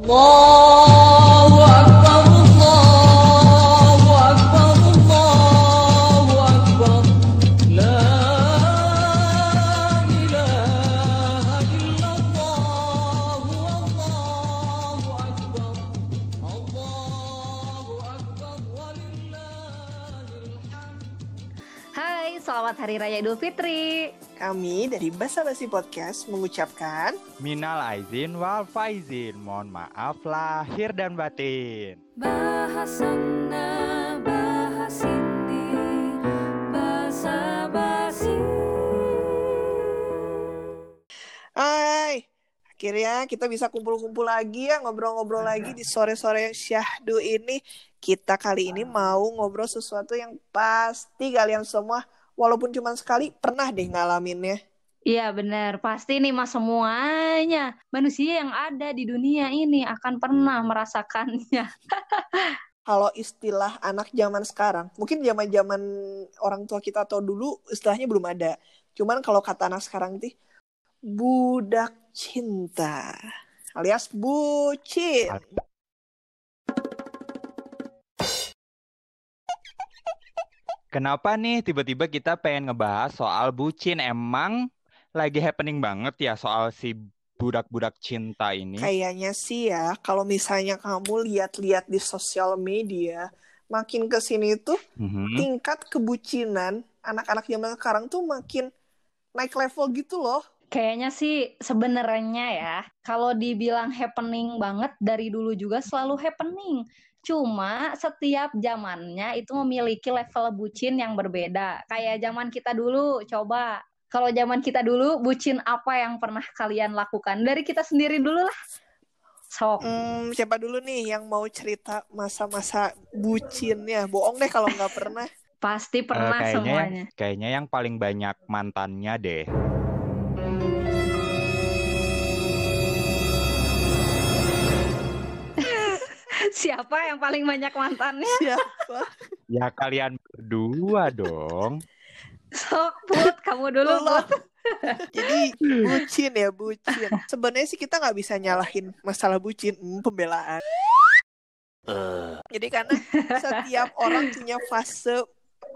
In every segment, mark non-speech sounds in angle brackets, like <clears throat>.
الله Kami dari Basa Basi Podcast mengucapkan Minal aizin wal faizin. Mohon maaf lahir dan batin. Bahasana Bahasa basi Hai Akhirnya kita bisa kumpul-kumpul lagi ya Ngobrol-ngobrol lagi di sore-sore yang syahdu ini Kita kali ini mau ngobrol sesuatu yang pasti kalian semua Walaupun cuma sekali pernah deh ngalaminnya. Iya benar, pasti nih mas semuanya manusia yang ada di dunia ini akan pernah merasakannya. <laughs> Kalau istilah anak zaman sekarang Mungkin zaman-zaman orang tua kita atau dulu istilahnya belum ada. Cuman kalau kata anak sekarang nih Budak cinta Alias bucin Kenapa nih tiba-tiba kita pengen ngebahas soal bucin? Emang lagi happening banget ya soal si budak-budak cinta ini? Kayaknya sih ya, kalau misalnya kamu lihat-lihat di sosial media, makin ke sini tuh Mhm. tingkat kebucinan anak-anak zaman sekarang tuh makin naik level gitu loh. Kayaknya sih sebenarnya ya, kalau dibilang happening banget dari dulu juga selalu happening. Cuma setiap zamannya itu memiliki level bucin yang berbeda. Kayak zaman kita dulu, coba. Kalau zaman kita dulu, bucin apa yang pernah kalian lakukan? Dari kita sendiri dulu lah. Sok. Hmm, siapa dulu nih yang mau cerita masa-masa bucinnya? Bohong deh kalau nggak pernah. <laughs> Pasti Eh, pernah kayaknya yang, semuanya. kayaknya yang paling banyak mantannya deh. <laughs> Siapa yang paling banyak mantannya? Siapa? <laughs> Ya kalian berdua dong. Sok, Put. Kamu dulu. Put. <laughs> Jadi bucin ya bucin. Sebenarnya sih kita nggak bisa nyalahin masalah bucin, hmm, pembelaan. Jadi karena setiap orang punya fase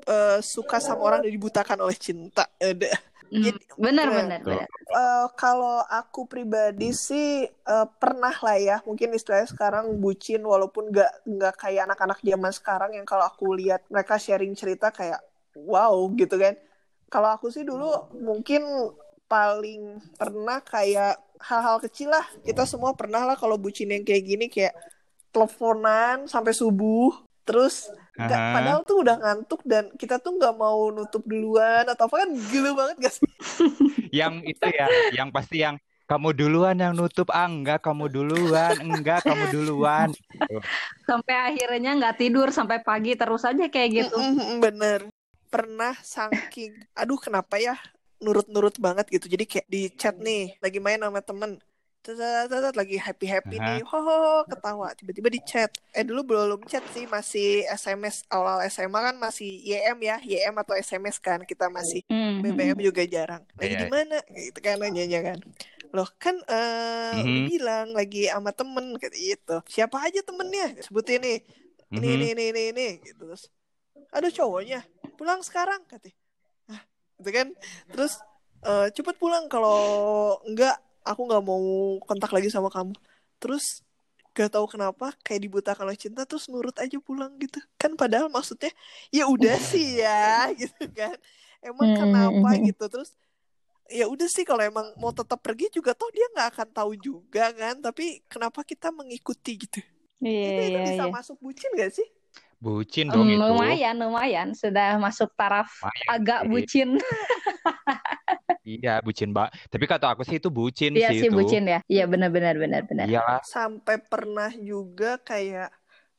eh, suka sama orang dan dibutakan oleh cinta. Ada. Hmm, Jadi- benar, Nah, benar, tuh. benar. Eh, kalau aku pribadi sih eh, pernah lah ya, mungkin istilahnya sekarang bucin walaupun nggak nggak kayak anak-anak zaman sekarang yang kalau aku lihat mereka sharing cerita kayak wow gitu kan. Kalau aku sih dulu mungkin paling pernah kayak hal-hal kecil lah. Kita semua pernah lah kalau bucin yang kayak gini kayak teleponan sampai subuh. Terus nggak- Aha. padahal tuh udah ngantuk dan kita tuh nggak mau nutup duluan atau apa kan gila banget gak sih? <laughs> Yang itu ya, yang pasti yang kamu duluan yang nutup, ah enggak kamu duluan, enggak kamu duluan. Sampai akhirnya nggak tidur sampai pagi terus aja kayak gitu. Mm-mm, bener pernah saking aduh kenapa ya nurut-nurut banget gitu jadi kayak di chat nih lagi main sama temen Tetet, lagi happy happy nih. Ho ho ho, ketawa. Tiba-tiba di chat. Eh dulu belum chat sih masih SMS awal SMA kan masih YM ya YM atau SMS kan kita masih Hmm, BBM juga jarang. Lagi Iya. di mana? Gitu kan nanyanya kan. Loh kan eh Mhm. udah bilang lagi sama temen kayak gitu. Siapa aja temennya? Sebutin nih. Ini Mhm. ini ini ini ini gitu. Terus aduh cowoknya pulang sekarang katanya. Ah gitu kan. Terus eh cepet pulang kalau enggak aku nggak mau kontak lagi sama kamu terus gak tahu kenapa kayak dibutakan oleh cinta terus nurut aja pulang gitu kan padahal maksudnya ya udah sih ya <laughs> gitu kan emang Hmm, kenapa hmm, hmm. gitu terus ya udah sih kalau emang mau tetap pergi juga toh dia nggak akan tahu juga kan tapi kenapa kita mengikuti gitu Iya, itu, itu iya, bisa iya. masuk bucin gak sih Bucin dong Hmm, itu. lumayan, lumayan. Sudah masuk taraf Lumayan agak bucin. <laughs> Iya, bucin, Mbak. Tapi kata aku sih itu bucin Iya sih sih itu. bucin ya. Iya benar-benar benar-benar. Iyalah, sampai pernah juga kayak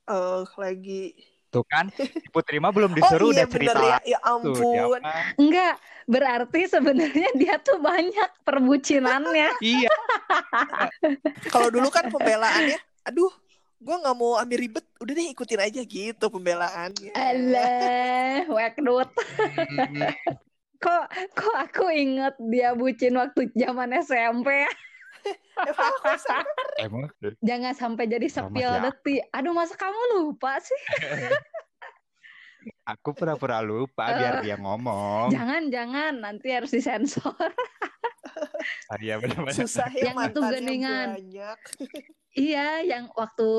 eh lagi tuh kan. Putri mah belum <laughs> oh disuruh iya udah cerita bener ya ya tuh. Ampun mah. Enggak, berarti sebenarnya dia tuh banyak perbucinannya. <laughs> Iya, <laughs> kalau dulu kan pembelaannya aduh gue nggak mau ambil ribet udah deh ikutin aja gitu pembelaannya Alah, wekdut. Kok kok aku inget dia bucin waktu zaman SMP ya? <laughs> Emang Jangan sampai jadi sepil detik. Aduh, masa kamu lupa sih? <laughs> aku pura-pura lupa <laughs> biar dia ngomong. Jangan, jangan. Nanti harus disensor. Ah, Iya benar-benar. susah ya Yang itu geningan. banyak. Iya, yang waktu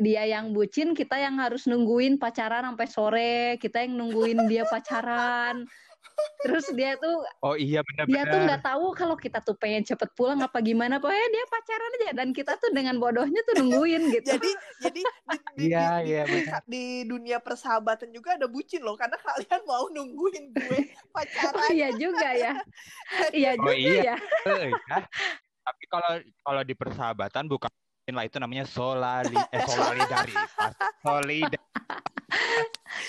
dia yang bucin, kita yang harus nungguin pacaran sampai sore. Kita yang nungguin dia pacaran. Terus dia tuh Oh iya dia tuh nggak tahu kalau kita tuh pengen cepet pulang apa gimana. Pokoknya dia pacaran aja dan kita tuh dengan bodohnya tuh nungguin <laughs> gitu. Jadi jadi di, di, Iya, di- iya, di- benar. di dunia persahabatan juga ada bucin loh karena kalian mau nungguin gue Oh pacaran. iya juga ya. <laughs> Iya Oh, juga iya. ya. Ya. Tapi kalau kalau di persahabatan bukan lah itu namanya solali eh solidaritas. <laughs> Solidaritas.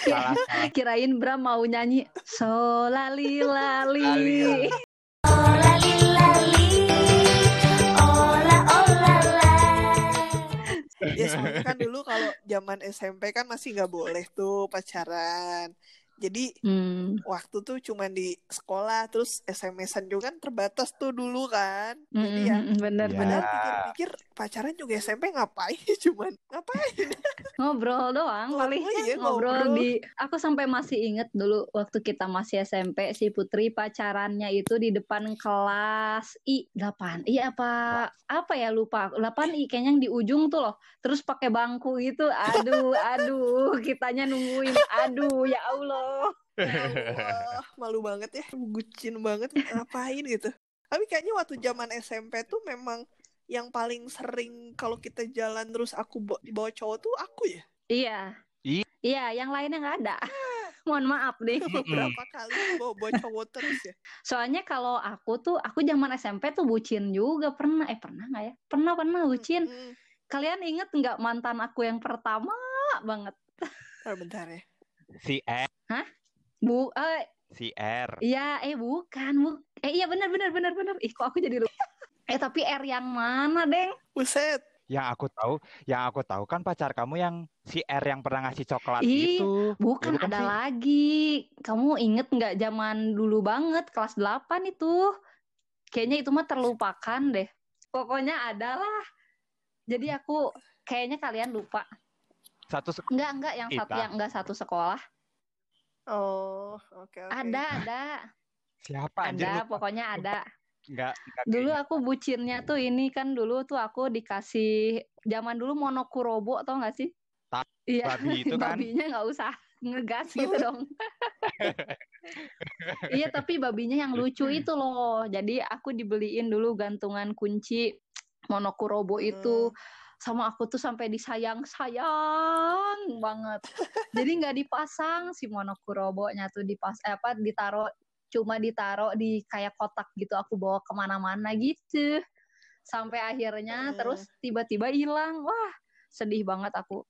Salah, salah. Kirain Bram mau nyanyi solali lali. Lali. Ya soalnya kan dulu kalau zaman SMP kan masih nggak boleh tuh pacaran. Jadi Hmm. waktu tuh cuman di sekolah terus SMS-an juga kan terbatas tuh dulu kan. Jadi ya bener Iya. bener padahal pikir-pikir pacaran juga SMP ngapain cuman ngapain? <laughs> Ngobrol doang Oh, paling iya, <laughs> ngobrol ngobrol. di aku sampai masih inget dulu waktu kita masih SMP si Putri pacarannya itu di depan kelas I 8 I apa apa ya lupa. 8 I kayaknya yang di ujung tuh loh. Terus pakai bangku gitu aduh <laughs> aduh kitanya nungguin. Aduh ya Allah. Ya Allah, malu banget ya bucin banget ngapain gitu. Tapi kayaknya waktu zaman SMP tuh memang yang paling sering kalau kita jalan terus aku bawa, dibawa cowok tuh aku ya iya iya yang lainnya nggak ada <laughs> mohon maaf deh beberapa kali bawa bawa cowok terus ya Soalnya kalau aku tuh, aku zaman SMP tuh bucin juga pernah. Eh pernah nggak ya? Pernah pernah bucin. Mm-mm. Kalian inget nggak mantan aku yang pertama banget? <laughs> Bentar, bentar ya Si R, Bu, eh, si R. iya, eh bukan, bu, eh iya benar benar benar benar. Ih kok aku jadi lupa. Eh tapi R yang mana, Deng? buset Yang aku tahu, yang aku tahu kan pacar kamu yang si R yang pernah ngasih coklat Ih, itu. Bukan, Ya, bukan ada sih? lagi. Kamu inget nggak zaman dulu banget kelas 8 itu? Kayaknya itu mah terlupakan deh. Pokoknya adalah. Jadi aku kayaknya kalian lupa. Satu sek- Enggak, enggak yang satu yang enggak satu sekolah. oh oke oke Ada, ada. siapa anjir Ada, lupa. pokoknya ada. Enggak, Dulu kayaknya. aku bucinnya tuh ini kan dulu tuh aku dikasih zaman dulu monokurobo atau enggak sih? Ta- Iya, babi <laughs> itu kan. babinya nggak usah ngegas <laughs> gitu dong. <laughs> Iya, tapi babinya yang lucu itu loh. Jadi aku dibeliin dulu gantungan kunci monokurobo itu. Sama aku tuh sampai disayang-sayang banget. Jadi nggak dipasang si monokurobonya tuh dipas eh, apa ditaruh cuma ditaruh di kayak kotak gitu aku bawa ke mana-mana gitu. Sampai akhirnya Hmm. terus tiba-tiba hilang. Wah, sedih banget aku.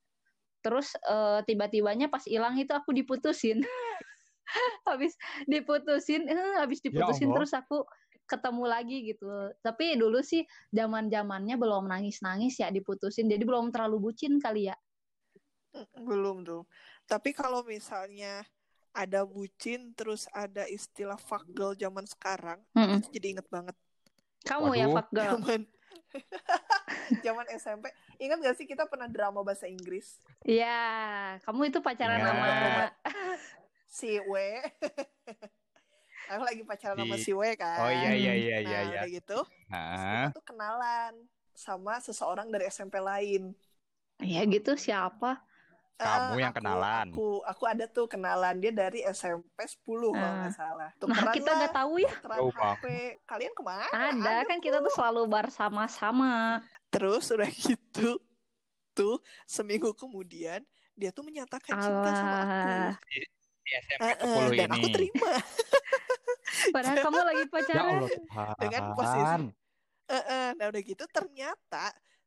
Terus eh, tiba-tibanya pas hilang itu aku diputusin. <laughs> habis diputusin, eh, habis diputusin Allah. terus aku ketemu lagi gitu. Tapi dulu sih zaman-zamannya belum nangis-nangis ya diputusin. Jadi belum terlalu bucin kali ya. Mm, belum tuh tapi kalau misalnya ada bucin terus ada istilah fuck girl zaman sekarang Mm-mm. itu jadi inget banget Kamu ya Waduh. fuck girl. zaman <laughs> zaman SMP ingat gak sih kita pernah drama bahasa Inggris Iya, kamu itu pacaran Ingat. sama <laughs> si W <laughs> aku lagi pacaran sama Si- W kan Oh iya iya iya nah iya iya. udah gitu kita tuh kenalan sama seseorang dari SMP lain Iya gitu siapa? Kamu Eh, yang aku- kenalan. Aku, aku ada tuh kenalan dia dari SMP 10 kalau Ah. nggak salah. Nah, Tukeran kita lah, nggak tahu ya. banget. HP. Kalian ke mana? Ada kan kita tuh selalu bersama-sama. Terus udah gitu, tuh seminggu kemudian dia tuh menyatakan cinta sama aku. Alah, Di SMP eh, 10 dan ini. aku terima. <laughs> padahal kamu lagi <laughs> Ya pacaran. Allah Tuhan. Dengan posisi- Eh, eh, nah udah gitu ternyata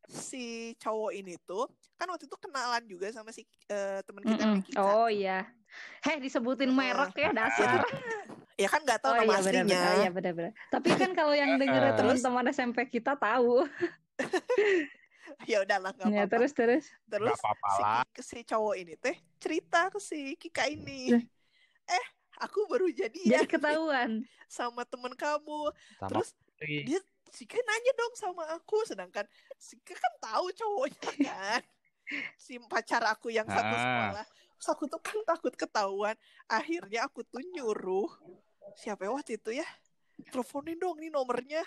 si cowok ini tuh kan waktu itu kenalan juga sama si eh, teman kita Mm-mm. namanya Kika. Oh iya. Heh disebutin merek ya dasar. Ya kan nggak tahu Oh nama iya aslinya. benar. Iya benar benar. Tapi kan kalau yang denger Heeh. teman-teman SMP kita tahu. <laughs> Ya udahlah nggak Ya apa-apa. terus terus. Terus Gak apa-apa si, si cowok ini teh cerita ke si Kika ini. Eh, aku baru Jadi jadian ketahuan. <laughs> sama temen kamu. Sama Terus Putri. dia Sika nanya dong sama aku sedangkan kan tahu cowoknya <laughs> kan. Si pacar aku yang satu Ah. sekolah. Terus aku tuh kan takut ketahuan. Akhirnya aku tuh nyuruh siapa ya waktu itu ya? Teleponin dong nih nomornya.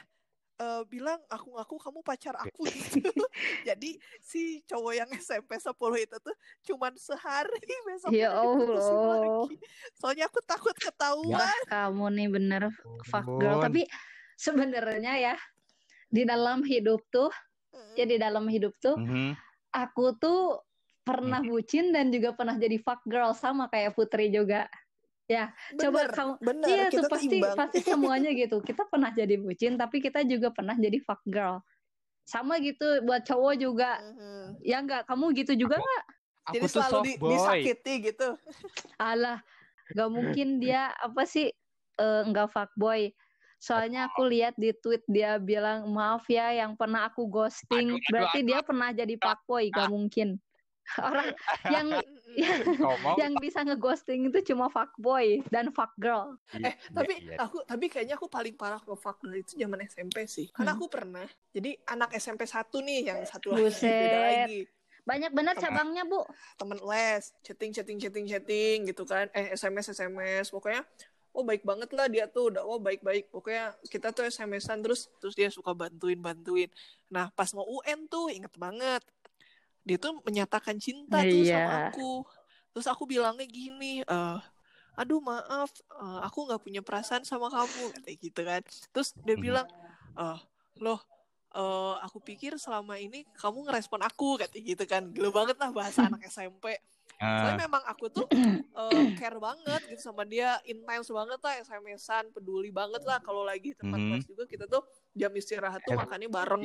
Eh, bilang aku ngaku kamu pacar aku. <laughs> Gitu. Jadi si cowok yang SMP 10 itu tuh cuman sehari <laughs> besok Ya Allah. lagi. soalnya aku takut ketahuan. Wah, kamu nih bener fuck girl. Tapi sebenarnya ya di dalam hidup tuh, ya di dalam hidup tuh, Mhm. aku tuh pernah bucin dan juga pernah jadi fuck girl sama kayak Putri juga. Ya, coba bener kamu bener Iya kita tuh pasti imbang pasti semuanya gitu. Kita pernah jadi bucin, tapi kita juga pernah jadi fuck girl. Sama gitu buat cowok juga. Mhm. Ya enggak, kamu gitu juga Aku- nggak? Aku jadi tuh selalu soft di- boy. disakiti gitu Alah, nggak mungkin dia apa sih eh, nggak fuckboy. Soalnya aku lihat di tweet dia bilang maaf ya yang pernah aku ghosting. Aduh, aduh, Berarti dia pernah jadi fuckboy, gak mungkin. <laughs> Orang <laughs> yang yang, yang bisa ngeghosting itu cuma fuckboy dan fuck girl. Eh, tapi Iya, iya. aku tapi kayaknya aku paling parah ke fuck girl itu zaman SMP sih. Karena Hmm. aku pernah. Jadi anak SMP satu nih yang satu lagi Buset. beda lagi. Banyak Teman. cabangnya, Bu. Temen les, chatting chatting chatting chatting gitu kan. Eh SMS SMS pokoknya oh baik banget lah dia tuh udah oh baik baik pokoknya kita tuh SMS-an terus terus dia suka bantuin bantuin nah pas mau UN tuh inget banget dia tuh menyatakan cinta tuh Iya. sama aku. Terus aku bilangnya gini eh aduh maaf eh, aku nggak punya perasaan sama kamu kayak gitu kan. Terus dia Mhm. bilang eh loh eh, aku pikir selama ini kamu ngerespon aku kayak gitu kan. Gila banget lah bahasa anak SMP Ah, Soalnya memang aku tuh <clears throat> eh, care banget gitu sama dia, intens banget lah SMS-an, peduli banget lah kalau lagi tempat Mhm. kelas juga kita tuh jam istirahat tuh Eh, makannya bareng.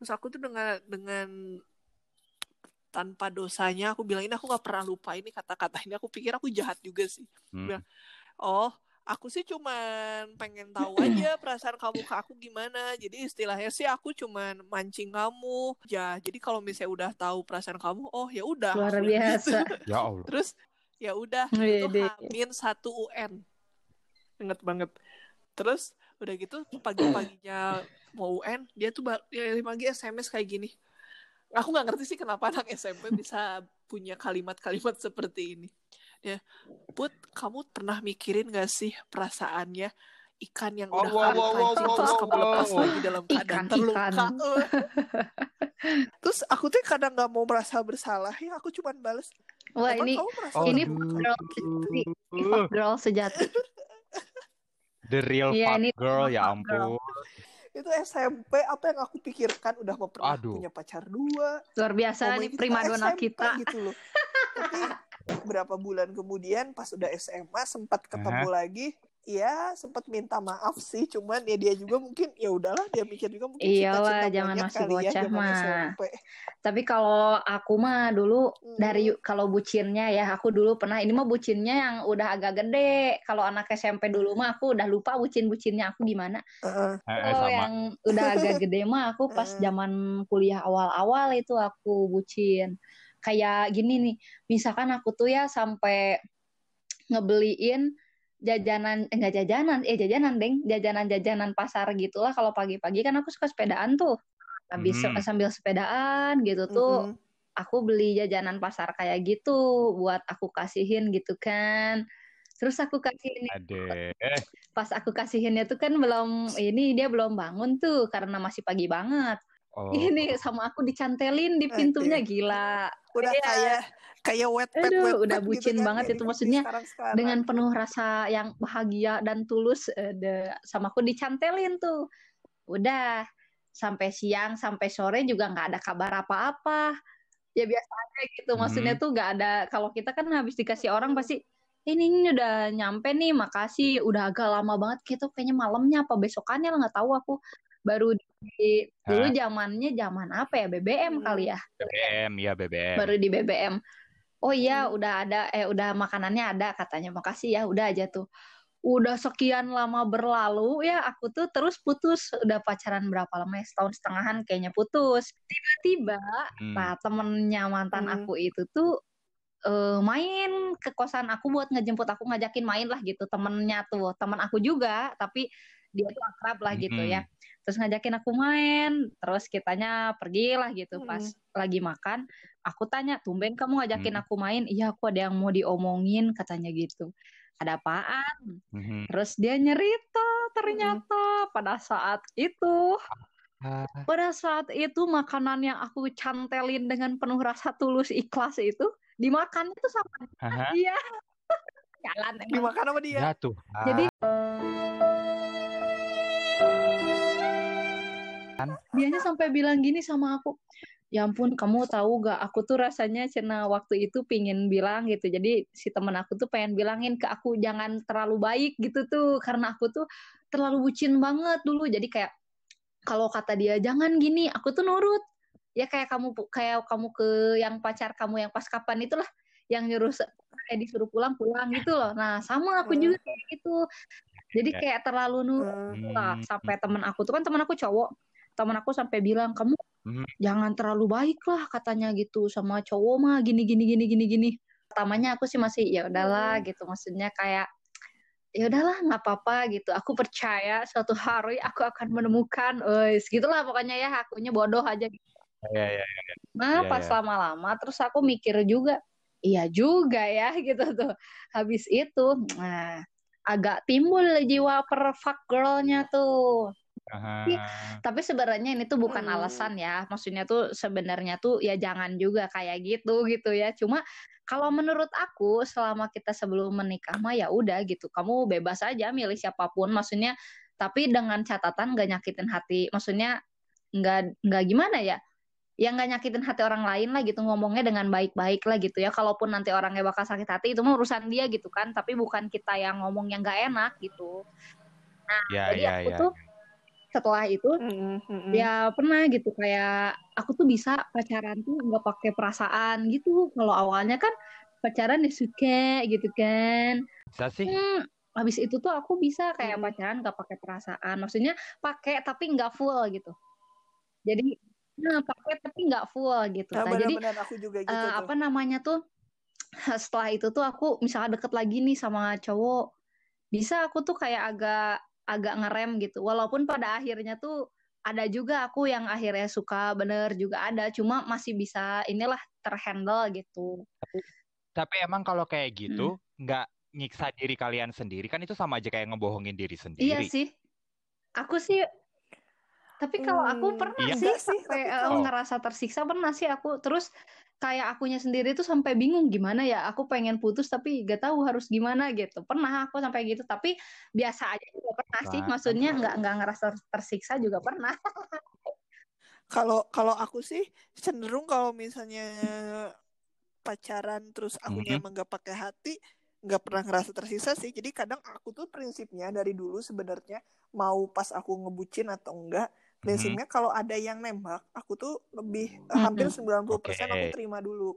Terus aku tuh dengan dengan tanpa dosanya aku bilang ini aku nggak pernah lupa ini kata-kata ini aku pikir aku jahat juga sih. hmm. Oh, aku sih cuman pengen tahu aja <laughs> perasaan kamu ke aku gimana. Jadi istilahnya sih aku cuman mancing kamu. Ya, jadi kalau misalnya udah tahu perasaan kamu, oh ya udah. Luar biasa. gitu. <laughs> Ya Allah. Terus ya udah itu Wede. Hamin satu UN. Ingat banget. Terus udah gitu pagi-paginya mau UN, dia tuh ya, pagi SMS kayak gini. Aku nggak ngerti sih kenapa anak SMP bisa punya kalimat-kalimat <laughs> seperti ini. Ya, Put, kamu pernah mikirin gak sih perasaannya ikan yang udah Wow, wow, wow, wow, terus wow, kamu lepas wow. lagi dalam keadaan Ikan, terluka. ikan. <laughs> terus aku tuh kadang nggak mau merasa bersalah ya aku cuman bales. Wah, "Emang ini ini fuck girl sejati. Fuck girl sejati. The real Iya, fuck ini girl ya girl. ampun. itu SMP apa yang aku pikirkan udah mau pernah Aduh. punya pacar dua Luar biasa ngomongin nih gitu, primadona SMP kita. gitu loh <laughs> tapi berapa bulan kemudian pas udah SMA sempat ketemu lagi ya sempat minta maaf sih cuman ya dia juga mungkin ya udahlah dia mikir juga mungkin Iyalah, monyet masih ya, bocah zaman mah. Tapi kalau aku mah dulu Hmm. dari kalau bucinnya ya aku dulu pernah ini mah bucinnya yang udah agak gede. Kalau anak SMP dulu mah aku udah lupa bucin-bucinnya aku gimana. Heeh. Eh, eh, Kalau sama. yang udah agak gede mah aku <laughs> pas zaman kuliah awal-awal itu aku bucin. Kayak gini nih, misalkan aku tuh ya sampai ngebeliin jajanan eh, enggak jajanan eh jajanan deng jajanan-jajanan pasar gitulah kalau pagi-pagi kan aku suka sepedaan tuh habis Mhm. sambil sepedaan gitu tuh Mm-mm. aku beli jajanan pasar kayak gitu buat aku kasihin gitu kan terus aku kasihin Ade. pas aku kasihinnya tuh kan belum ini dia belum bangun tuh karena masih pagi banget Oh. ini sama aku dicantelin di pintunya gila udah Iya. kayak kayak wet pet Aduh, wet udah pet bucin kan, banget kayak itu. Maksudnya sekarang-sekarang. dengan penuh rasa yang bahagia dan tulus eh, de- sama aku dicantelin tuh udah sampai siang sampai sore juga nggak ada kabar apa-apa ya biasa aja gitu maksudnya Mhm. tuh nggak ada kalau kita kan habis dikasih orang pasti ini, ini udah nyampe nih makasih udah agak lama banget gitu kayaknya malamnya apa besokannya lah nggak tahu aku baru di dulu zamannya zaman apa ya BBM Hmm. kali ya BBM ya BBM. baru di BBM. Oh iya, Hmm. udah ada eh udah makanannya ada katanya. Makasih ya, udah aja tuh. Udah sekian lama berlalu ya, aku tuh terus putus. Udah pacaran berapa lama ya? Setahun setengahan kayaknya putus. Tiba-tiba, Hmm. nah temennya mantan Hmm. aku itu tuh eh, main ke kosan aku buat ngejemput aku ngajakin main lah gitu temennya tuh teman aku juga tapi dia tuh akrab lah gitu Hmm. ya terus ngajakin aku main terus kitanya pergilah gitu pas lagi makan aku tanya tumben kamu ngajakin Hmm. aku main? Iya aku ada yang mau diomongin katanya gitu. Ada apaan? Mhm. terus dia nyerita ternyata pada saat itu. Ah, pada saat itu makanan yang aku cantelin dengan penuh rasa tulus ikhlas itu dimakan itu sama dia. <laughs> Jalan Dimakan sama dia. Ya tuh. jadi dianya sampai bilang gini sama aku ya ampun kamu tahu gak aku tuh rasanya cina waktu itu pingin bilang gitu. Jadi si temen aku tuh pengen bilangin ke aku jangan terlalu baik gitu tuh. Karena aku tuh terlalu bucin banget dulu. Jadi kayak kalau kata dia jangan gini aku tuh nurut. Ya kayak kamu kayak kamu ke yang pacar kamu yang pas kapan itulah yang nyuruh kayak disuruh pulang pulang gitu loh. Nah sama aku juga kayak gitu. Jadi Ya. kayak terlalu nurut. Hmm. lah Hmm. sampai temen aku tuh kan temen aku cowok temen aku sampai bilang kamu Hmm. jangan terlalu baik lah katanya gitu sama cowok mah gini gini gini gini gini. Pertamanya aku sih masih ya udahlah gitu. Maksudnya kayak ya udahlah nggak apa-apa gitu. Aku percaya suatu hari aku akan menemukan wes gitulah pokoknya ya akunya bodoh aja Ya, ya. nah Iya, pas iya. lama-lama terus aku mikir juga iya juga ya <laughs> gitu tuh. Habis itu nah agak timbul jiwa perfect girl-nya tuh Aha. tapi sebenarnya ini tuh bukan Hmm. alasan ya. Maksudnya tuh sebenarnya tuh ya jangan juga kayak gitu gitu ya. Cuma kalau menurut aku selama kita sebelum menikah mah ya udah gitu. Kamu bebas aja milih siapa pun. Maksudnya tapi dengan catatan gak nyakitin hati. Maksudnya nggak nggak gimana ya? yang nggak nyakitin hati orang lain lah gitu ngomongnya dengan baik-baik lah gitu ya kalaupun nanti orangnya bakal sakit hati itu mah urusan dia gitu kan tapi bukan kita yang ngomong yang nggak enak gitu Ya, jadi ya, aku ya. tuh setelah itu Mm-mm, mm-mm. ya pernah gitu kayak aku tuh bisa pacaran tuh nggak pakai perasaan gitu kalau awalnya kan pacaran ya suka gitu kan Bisa sih. hmm, habis itu tuh aku bisa kayak Hmm. pacaran nggak pakai perasaan maksudnya pakai tapi nggak full gitu jadi nah pakai tapi nggak full gitu Nah, Nah, jadi aku juga gitu eh, tuh. apa namanya tuh <sniffs> setelah itu tuh aku misalnya deket lagi nih sama cowok bisa aku tuh kayak agak agak ngerem gitu. Walaupun pada akhirnya tuh ada juga aku yang akhirnya suka bener juga ada. Cuma masih bisa inilah terhandle gitu. Tapi emang kalau kayak Hmm. gitu nggak nyiksa diri kalian sendiri? Kan itu sama aja kayak ngebohongin diri iya sendiri. sih. Aku sih tapi kalau aku Hmm, pernah iya sih sih, sampai tapi eh, kalau- ngerasa tersiksa pernah sih aku terus kayak akunya sendiri tuh sampai bingung gimana ya aku pengen putus tapi gak tahu harus gimana gitu pernah aku sampai gitu tapi biasa aja juga pernah sih Wah. maksudnya nggak nggak ngerasa tersiksa juga pernah <laughs> Kalau kalau aku sih cenderung kalau misalnya pacaran terus akunya Mhm. emang gak pakai hati, nggak pernah ngerasa tersisa sih. Jadi kadang aku tuh prinsipnya dari dulu sebenarnya mau pas aku ngebucin atau enggak, prinsipnya kalau ada yang nembak, aku tuh lebih eh, hampir 90% aku Oke. terima dulu.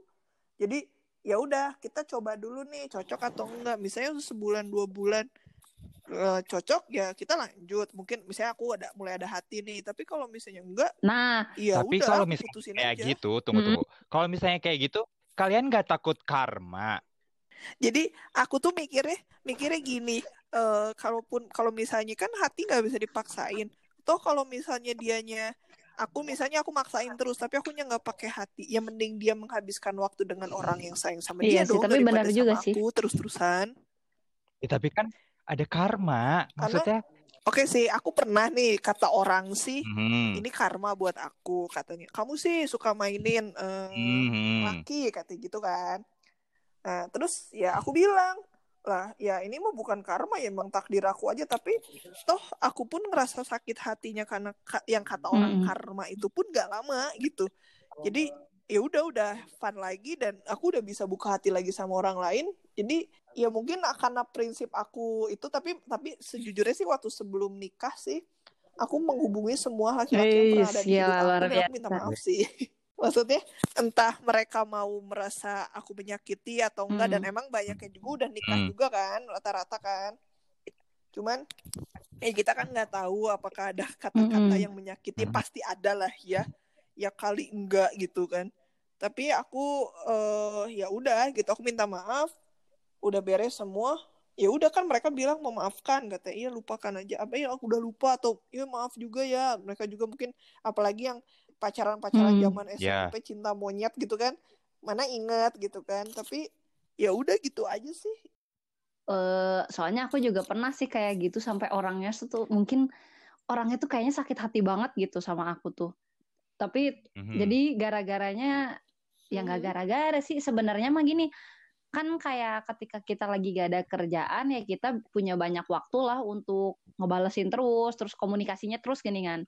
Jadi ya udah kita coba dulu nih cocok atau enggak. Misalnya sebulan dua bulan eh, cocok ya kita lanjut. Mungkin misalnya aku ada mulai ada hati nih, tapi kalau misalnya enggak nah ya Tapi udah kalau aku misalnya putusin kayak aja. gitu, tunggu Mm-mm. tunggu. Kalau misalnya kayak gitu, kalian nggak takut karma? Jadi aku tuh mikirnya mikirnya gini, eh kalaupun kalau misalnya kan hati nggak bisa dipaksain. Toh kalau misalnya dianya aku misalnya aku maksain terus tapi aku nggak pakai hati, ya mending dia menghabiskan waktu dengan orang yang sayang sama Iya dia sih, dong tapi benar juga sama sih. aku terus-terusan. Ya, tapi kan ada karma. Maksudnya, Oke sih, aku pernah nih kata orang sih, Mhm. ini karma buat aku katanya. Kamu sih suka mainin eh, Mhm. laki katanya gitu kan. Nah, terus ya aku bilang, lah ya ini mah bukan karma ya emang takdir aku aja tapi toh aku pun ngerasa sakit hatinya karena ka- yang kata orang Mm-mm. karma itu pun gak lama gitu. Jadi ya udah udah fun lagi dan aku udah bisa buka hati lagi sama orang lain. Jadi ya mungkin karena prinsip aku itu tapi tapi sejujurnya sih waktu sebelum nikah sih aku menghubungi semua laki-laki yang pernah ada di hidup aku aku minta maaf sih. <laughs> Maksudnya entah mereka mau merasa aku menyakiti atau enggak dan Hmm. emang banyaknya juga udah nikah Hmm. juga kan rata-rata kan. Cuman eh kita kan nggak tahu apakah ada kata-kata Mm-mm. yang menyakiti Hmm. pasti ada lah ya. Ya kali enggak gitu kan. Tapi aku eh ya udah gitu aku minta maaf udah beres semua ya udah kan mereka bilang memaafkan katanya iya lupakan aja apa ya aku udah lupa atau iya maaf juga ya mereka juga mungkin apalagi yang pacaran-pacaran Hmm. zaman Ya. SMP cinta monyet gitu kan mana inget gitu kan tapi ya udah gitu aja sih eh soalnya aku juga pernah sih kayak gitu sampai orangnya tuh mungkin orangnya tuh kayaknya sakit hati banget gitu sama aku tuh. Tapi Mhm. jadi gara-garanya ya nggak Mhm. gara-gara sih sebenarnya mah gini kan kayak ketika kita lagi gak ada kerjaan ya kita punya banyak waktu lah untuk ngebalesin terus terus komunikasinya terus gini kan.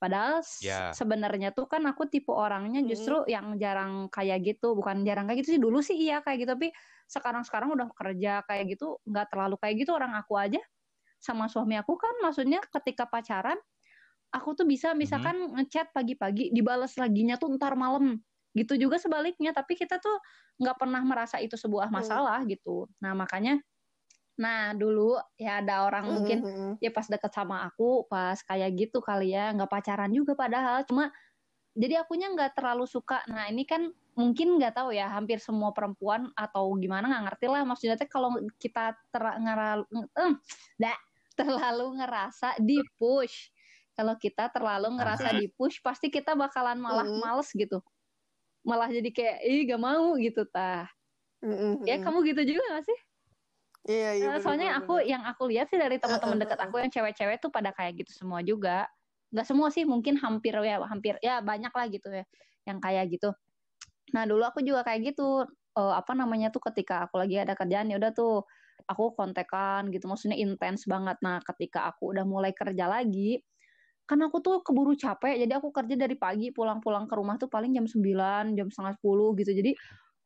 Padahal Ya. sebenarnya tuh kan aku tipe orangnya justru yang jarang kayak gitu, bukan jarang kayak gitu sih dulu sih iya kayak gitu, tapi sekarang-sekarang udah kerja kayak gitu nggak terlalu kayak gitu. Orang aku aja sama suami aku kan maksudnya ketika pacaran aku tuh bisa misalkan ngechat pagi-pagi dibalas laginya tuh ntar malam gitu juga sebaliknya tapi kita tuh nggak pernah merasa itu sebuah Hmm. masalah gitu. Nah makanya nah dulu ya ada orang mungkin Mhm. ya pas deket sama aku pas kayak gitu kali ya nggak pacaran juga padahal. Cuma jadi akunya nggak terlalu suka. Nah ini kan mungkin nggak tahu ya hampir semua perempuan atau gimana nggak ngerti lah. Maksudnya teh kalau kita ter ngera- em, dah, terlalu ngerasa di push kalau kita terlalu ngerasa di push pasti kita bakalan malah Mhm. males gitu. Malah jadi kayak ih gak mau gitu tah. Mhm. ya kamu gitu juga gak sih iya iya Eh, bener, soalnya bener, aku bener. yang aku lihat sih dari teman-teman dekat aku yang cewek-cewek tuh pada kayak gitu semua juga. Nggak semua sih, mungkin hampir ya hampir ya banyak lah gitu ya yang kayak gitu. Nah, dulu aku juga kayak gitu. Eh, apa namanya tuh ketika aku lagi ada kerjaan ya udah tuh aku kontekan gitu maksudnya intens banget. Nah, ketika aku udah mulai kerja lagi kan aku tuh keburu capek jadi aku kerja dari pagi pulang-pulang ke rumah tuh paling jam 9, jam setengah 10 gitu. Jadi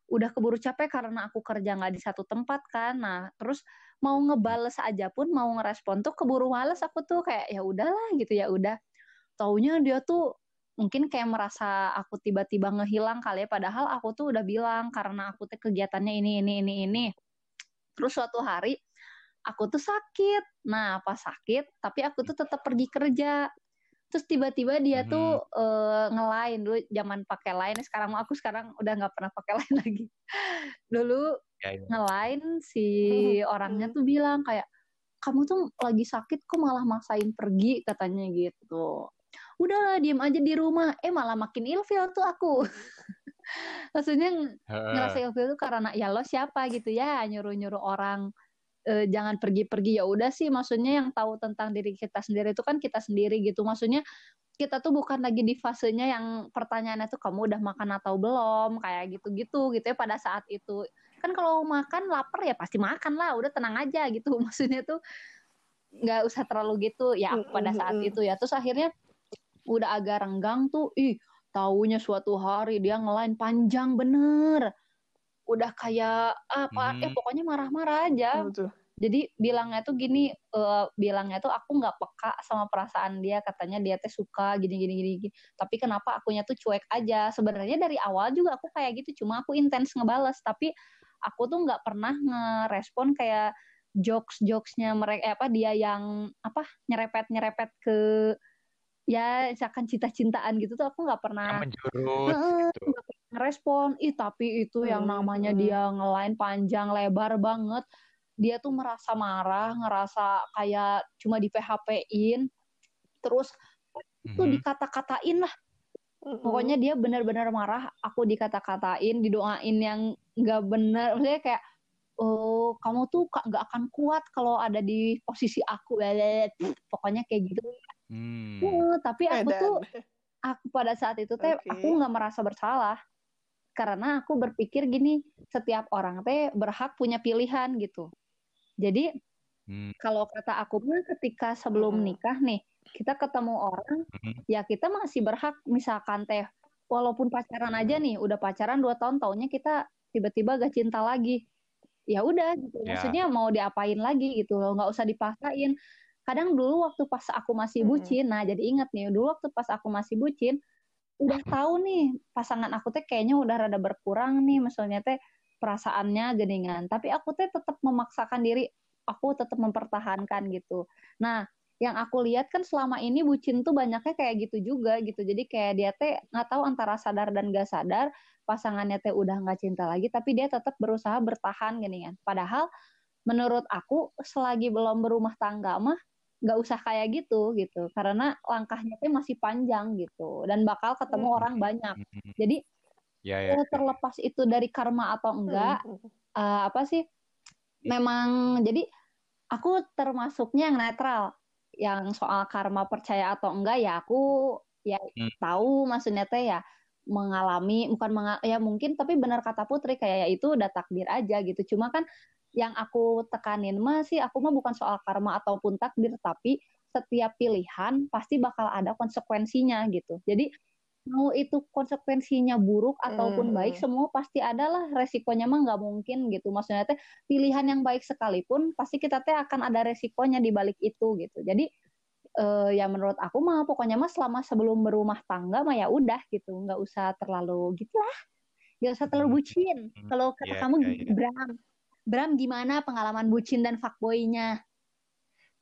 udah keburu capek karena aku kerja nggak di satu tempat kan. Nah, terus mau ngebales aja pun mau ngerespon tuh keburu males aku tuh kayak ya udahlah gitu ya udah. Taunya dia tuh mungkin kayak merasa aku tiba-tiba ngehilang kali ya padahal aku tuh udah bilang karena aku tuh kegiatannya ini ini ini ini. Terus suatu hari aku tuh sakit. Nah, pas sakit tapi aku tuh tetap pergi kerja. Terus tiba-tiba dia Mhm. tuh eh, ngelain dulu zaman pakai lain sekarang aku sekarang udah nggak pernah pakai <laughs> lain lagi. Dulu Ya, ya. ngelain si orangnya tuh bilang kayak kamu tuh lagi sakit kok malah maksain pergi katanya gitu. Udahlah diem aja di rumah. Eh malah makin ilfil tuh aku. <laughs> Maksudnya ngerasa ilfil tuh karena ya lo siapa gitu ya nyuruh-nyuruh orang eh, jangan pergi-pergi. Ya udah sih maksudnya yang tahu tentang diri kita sendiri itu kan kita sendiri gitu. Maksudnya kita tuh bukan lagi di fasenya yang pertanyaannya tuh kamu udah makan atau belum? Kayak gitu-gitu gitu ya pada saat itu. Kan kalau makan lapar ya pasti makan lah. Udah tenang aja gitu. <laughs> Maksudnya tuh nggak usah terlalu gitu. Ya aku pada saat itu ya. Terus akhirnya udah agak renggang tuh ih taunya suatu hari dia ngelain panjang bener udah kayak apa eh Hmm. pokoknya marah-marah aja tuh? jadi bilangnya tuh gini eh, bilangnya tuh aku nggak peka sama perasaan dia katanya dia teh suka gini gini gini gini. tapi kenapa akunya tuh cuek aja sebenarnya dari awal juga aku kayak gitu cuma aku intens ngebales tapi aku tuh nggak pernah ngerespon kayak jokes jokesnya mereka apa dia yang apa nyerepet nyerepet ke ya misalkan cinta-cintaan gitu tuh aku nggak pernah Yang menjurus Heeh, gitu. nggak pernah ngerespon ih tapi itu yang Hmm, namanya hmm. dia ngelain panjang lebar banget dia tuh merasa marah ngerasa kayak cuma di PHP-in terus tuh Mhm. dikata-katain lah pokoknya dia benar-benar marah aku dikata-katain didoain yang nggak benar maksudnya kayak oh kamu tuh nggak akan kuat kalau ada di posisi aku <laughs> pokoknya kayak gitu Hmm. Eh, tapi aku Edan. tuh aku pada saat itu teh Oke. aku nggak merasa bersalah karena aku berpikir gini setiap orang teh berhak punya pilihan gitu. Jadi Hmm. kalau kata aku mah ketika sebelum nikah nih kita ketemu orang Mhm. ya kita masih berhak. Misalkan teh walaupun pacaran aja nih udah pacaran dua tahun taunya kita tiba-tiba gak cinta lagi. Ya udah gitu Ya. maksudnya mau diapain lagi gitu loh nggak usah dipaksain. Kadang dulu waktu pas aku masih bucin nah jadi ingat nih dulu waktu pas aku masih bucin udah tahu nih pasangan aku teh kayaknya udah rada berkurang nih misalnya teh perasaannya geningan. Tapi aku teh tetap memaksakan diri aku tetap mempertahankan gitu. Nah yang aku lihat kan selama ini bucin tuh banyaknya kayak gitu juga gitu. Jadi kayak dia teh nggak tahu antara sadar dan gak sadar pasangannya teh udah nggak cinta lagi tapi dia tetap berusaha bertahan gini kan padahal menurut aku selagi belum berumah tangga mah nggak usah kayak gitu gitu karena langkahnya tuh masih panjang gitu dan bakal ketemu Hmm. orang banyak Hmm, jadi Ya ya. eh, terlepas itu dari karma atau enggak Hmm. eh, apa sih memang jadi aku termasuknya yang netral yang soal karma percaya atau enggak ya aku ya Hmm. tahu maksudnya teh ya mengalami bukan menga- ya mungkin tapi benar kata Putri kayak ya itu udah takdir aja gitu cuma kan yang aku tekanin mah sih aku mah bukan soal karma ataupun takdir tapi setiap pilihan pasti bakal ada konsekuensinya gitu. Jadi mau itu konsekuensinya buruk ataupun Hmm. baik semua pasti adalah resikonya mah nggak mungkin gitu. Maksudnya teh pilihan yang baik sekalipun pasti kita teh akan ada resikonya di balik itu gitu. Jadi eh, ya menurut aku mah pokoknya mah selama sebelum berumah tangga mah ya udah gitu. Nggak usah terlalu gitulah nggak usah terlalu bucin. Hmm. kalau kata Iya, kamu iya, iya. Bram gimana pengalaman bucin dan fuckboy-nya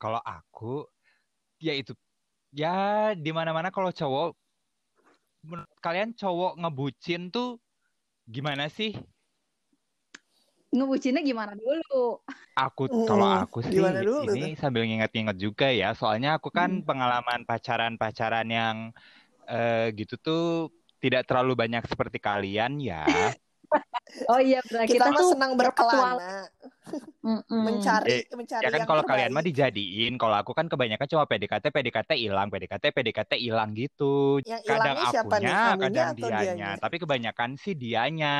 Kalau aku, ya itu, ya di mana-mana kalau cowok, menurut kalian cowok ngebucin tuh gimana sih? ngebucinnya gimana dulu Aku, Hmm, kalau aku sih gimana dulu ini sambil nginget-nginget juga ya, soalnya aku kan Hmm. pengalaman pacaran-pacaran yang eh, gitu tuh tidak terlalu banyak seperti kalian ya. <laughs> oh iya berarti Kita kita, tuh senang berkelana, mencari mencari Ya kan yang kalau kalian mah dijadiin, kalau aku kan kebanyakan cuma PDKT, PDKT hilang, PDKT, PDKT hilang gitu. Yang Kadang hilangnya siapa nih? akunya, Kamunya kadang atau dianya. dianya? Tapi kebanyakan sih dianya.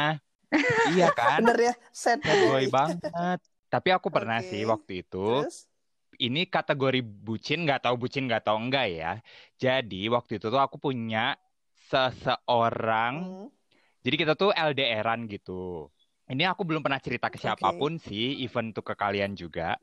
<laughs> Iya kan? Bener ya, Bad boy banget. Tapi aku pernah Oke. sih waktu itu. Terus? Ini kategori bucin, nggak tahu bucin nggak tahu enggak ya. Jadi waktu itu tuh aku punya seseorang. Hmm. Jadi kita tuh LDRan gitu. Ini aku belum pernah cerita ke siapa pun sih, even tuh ke kalian juga.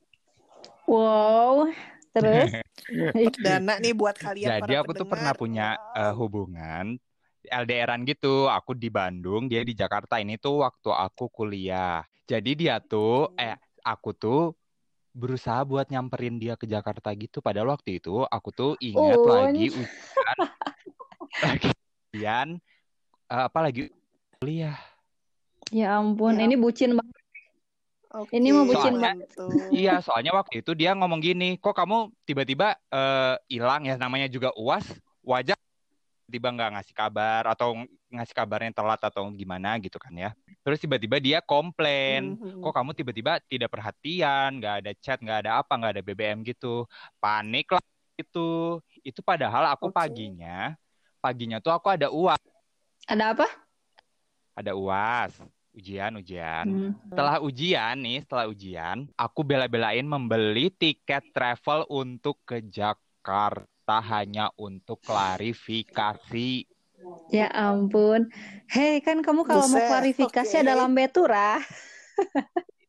wow terus <laughs> Perdana nih buat kalian Jadi para aku tuh pernah punya Wow. hubungan LDRan gitu. Aku di Bandung, dia di Jakarta. Ini tuh waktu aku kuliah. Jadi dia tuh, Hmm. eh aku tuh berusaha buat nyamperin dia ke Jakarta gitu. Padahal waktu itu aku tuh ingat Un. lagi ujian, <laughs> lagi ujian, eh, apa lagi kuliah. ya ampun Ya ini bucin banget Oke, Ini mah bucin Soalnya- banget. <laughs> Iya, soalnya waktu itu dia ngomong gini, kok kamu tiba-tiba eh, hilang ya namanya juga UAS, wajar tiba nggak ngasih kabar atau ng- ngasih kabarnya telat atau gimana gitu kan ya. Terus tiba-tiba dia komplain, Mhm. kok kamu tiba-tiba tidak perhatian, nggak ada chat, nggak ada apa, nggak ada BBM gitu. Panik lah itu. Itu padahal aku Oke. paginya, paginya tuh aku ada UAS, ada apa ada UAS, ujian-ujian. Hmm. Setelah ujian nih, setelah ujian, aku bela-belain membeli tiket travel untuk ke Jakarta hanya untuk klarifikasi. Ya ampun. Hei, kan kamu kalau mau Buset, klarifikasi oke. ada lambe turah.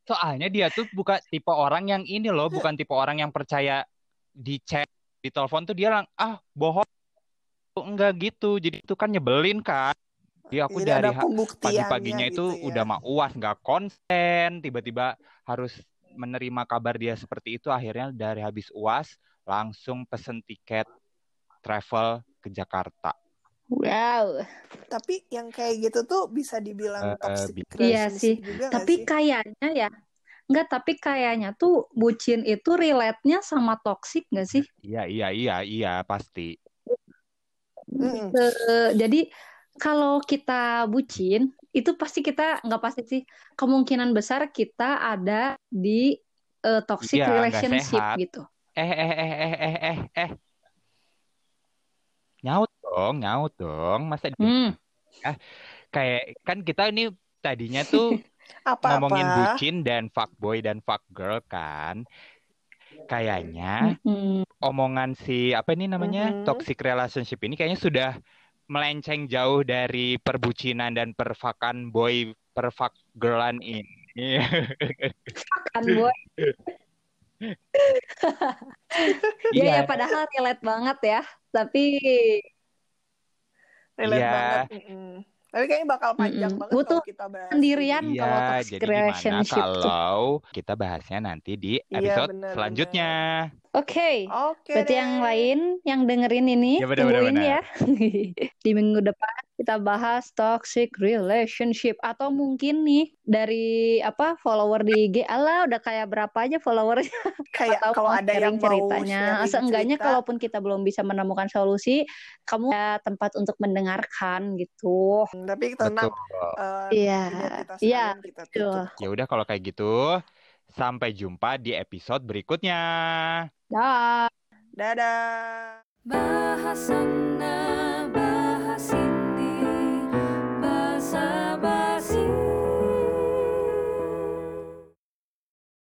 Soalnya dia tuh bukan tipe orang yang ini loh, bukan tipe orang yang percaya di chat, di telepon tuh dia lang, ah bohong. Enggak gitu, jadi itu kan nyebelin kan. Jadi aku Jadi dari pagi-paginya itu gitu ya. udah mah uas nggak konsen tiba-tiba harus menerima kabar dia seperti itu akhirnya dari habis uas langsung pesen tiket travel ke Jakarta Wow. Tapi yang kayak gitu tuh bisa dibilang Eh, toxic bi- Iya sih. juga Tapi sih? kayaknya ya, enggak, tapi kayaknya tuh bucin itu relate-nya sama toxic nggak sih? iya iya iya iya pasti Mm-mm. Eh, jadi kalau kita bucin, itu pasti kita nggak pasti sih. Kemungkinan besar kita ada di eh, toxic nggak relationship sehat. gitu. eh eh eh eh eh eh eh nyaut dong nyaut dong masa Hmm. kayak kan kita ini tadinya <laughs> tuh Apa-apa? ngomongin bucin dan fuckboy dan fuckgirl kan kayaknya Hmm. omongan si apa ini namanya Mhm. toxic relationship ini kayaknya sudah melenceng jauh dari perbucinan dan perfakan boy perfak girlan ini. Kan boy. <laughs> Iya Iya, ya padahal relate banget ya. Tapi Relate Iya. banget. mm-mm. Tapi kayaknya bakal panjang Mm-mm. banget Butuh kalau kita bahas. sendirian iya. kalau toxic Jadi gimana relationship tuh. kalau kita bahasnya nanti di Iya, episode benar, selanjutnya. Oke. Oke Berarti deh. yang lain yang dengerin ini Ya, benar, tungguin benar. ya. <laughs> Di minggu depan kita bahas toxic relationship atau mungkin nih dari apa follower di IG Allah udah kayak berapa aja followernya <laughs> Kayak atau kalau mau ada yang mau ceritanya. sharing Seenggaknya cerita, kalaupun kita belum bisa menemukan solusi, kamu ada tempat untuk mendengarkan gitu. tapi tenang eh, Iya. Iya, tutup. Ya udah kalau kayak gitu, sampai jumpa di episode berikutnya. Dah. Dadah. Bahasan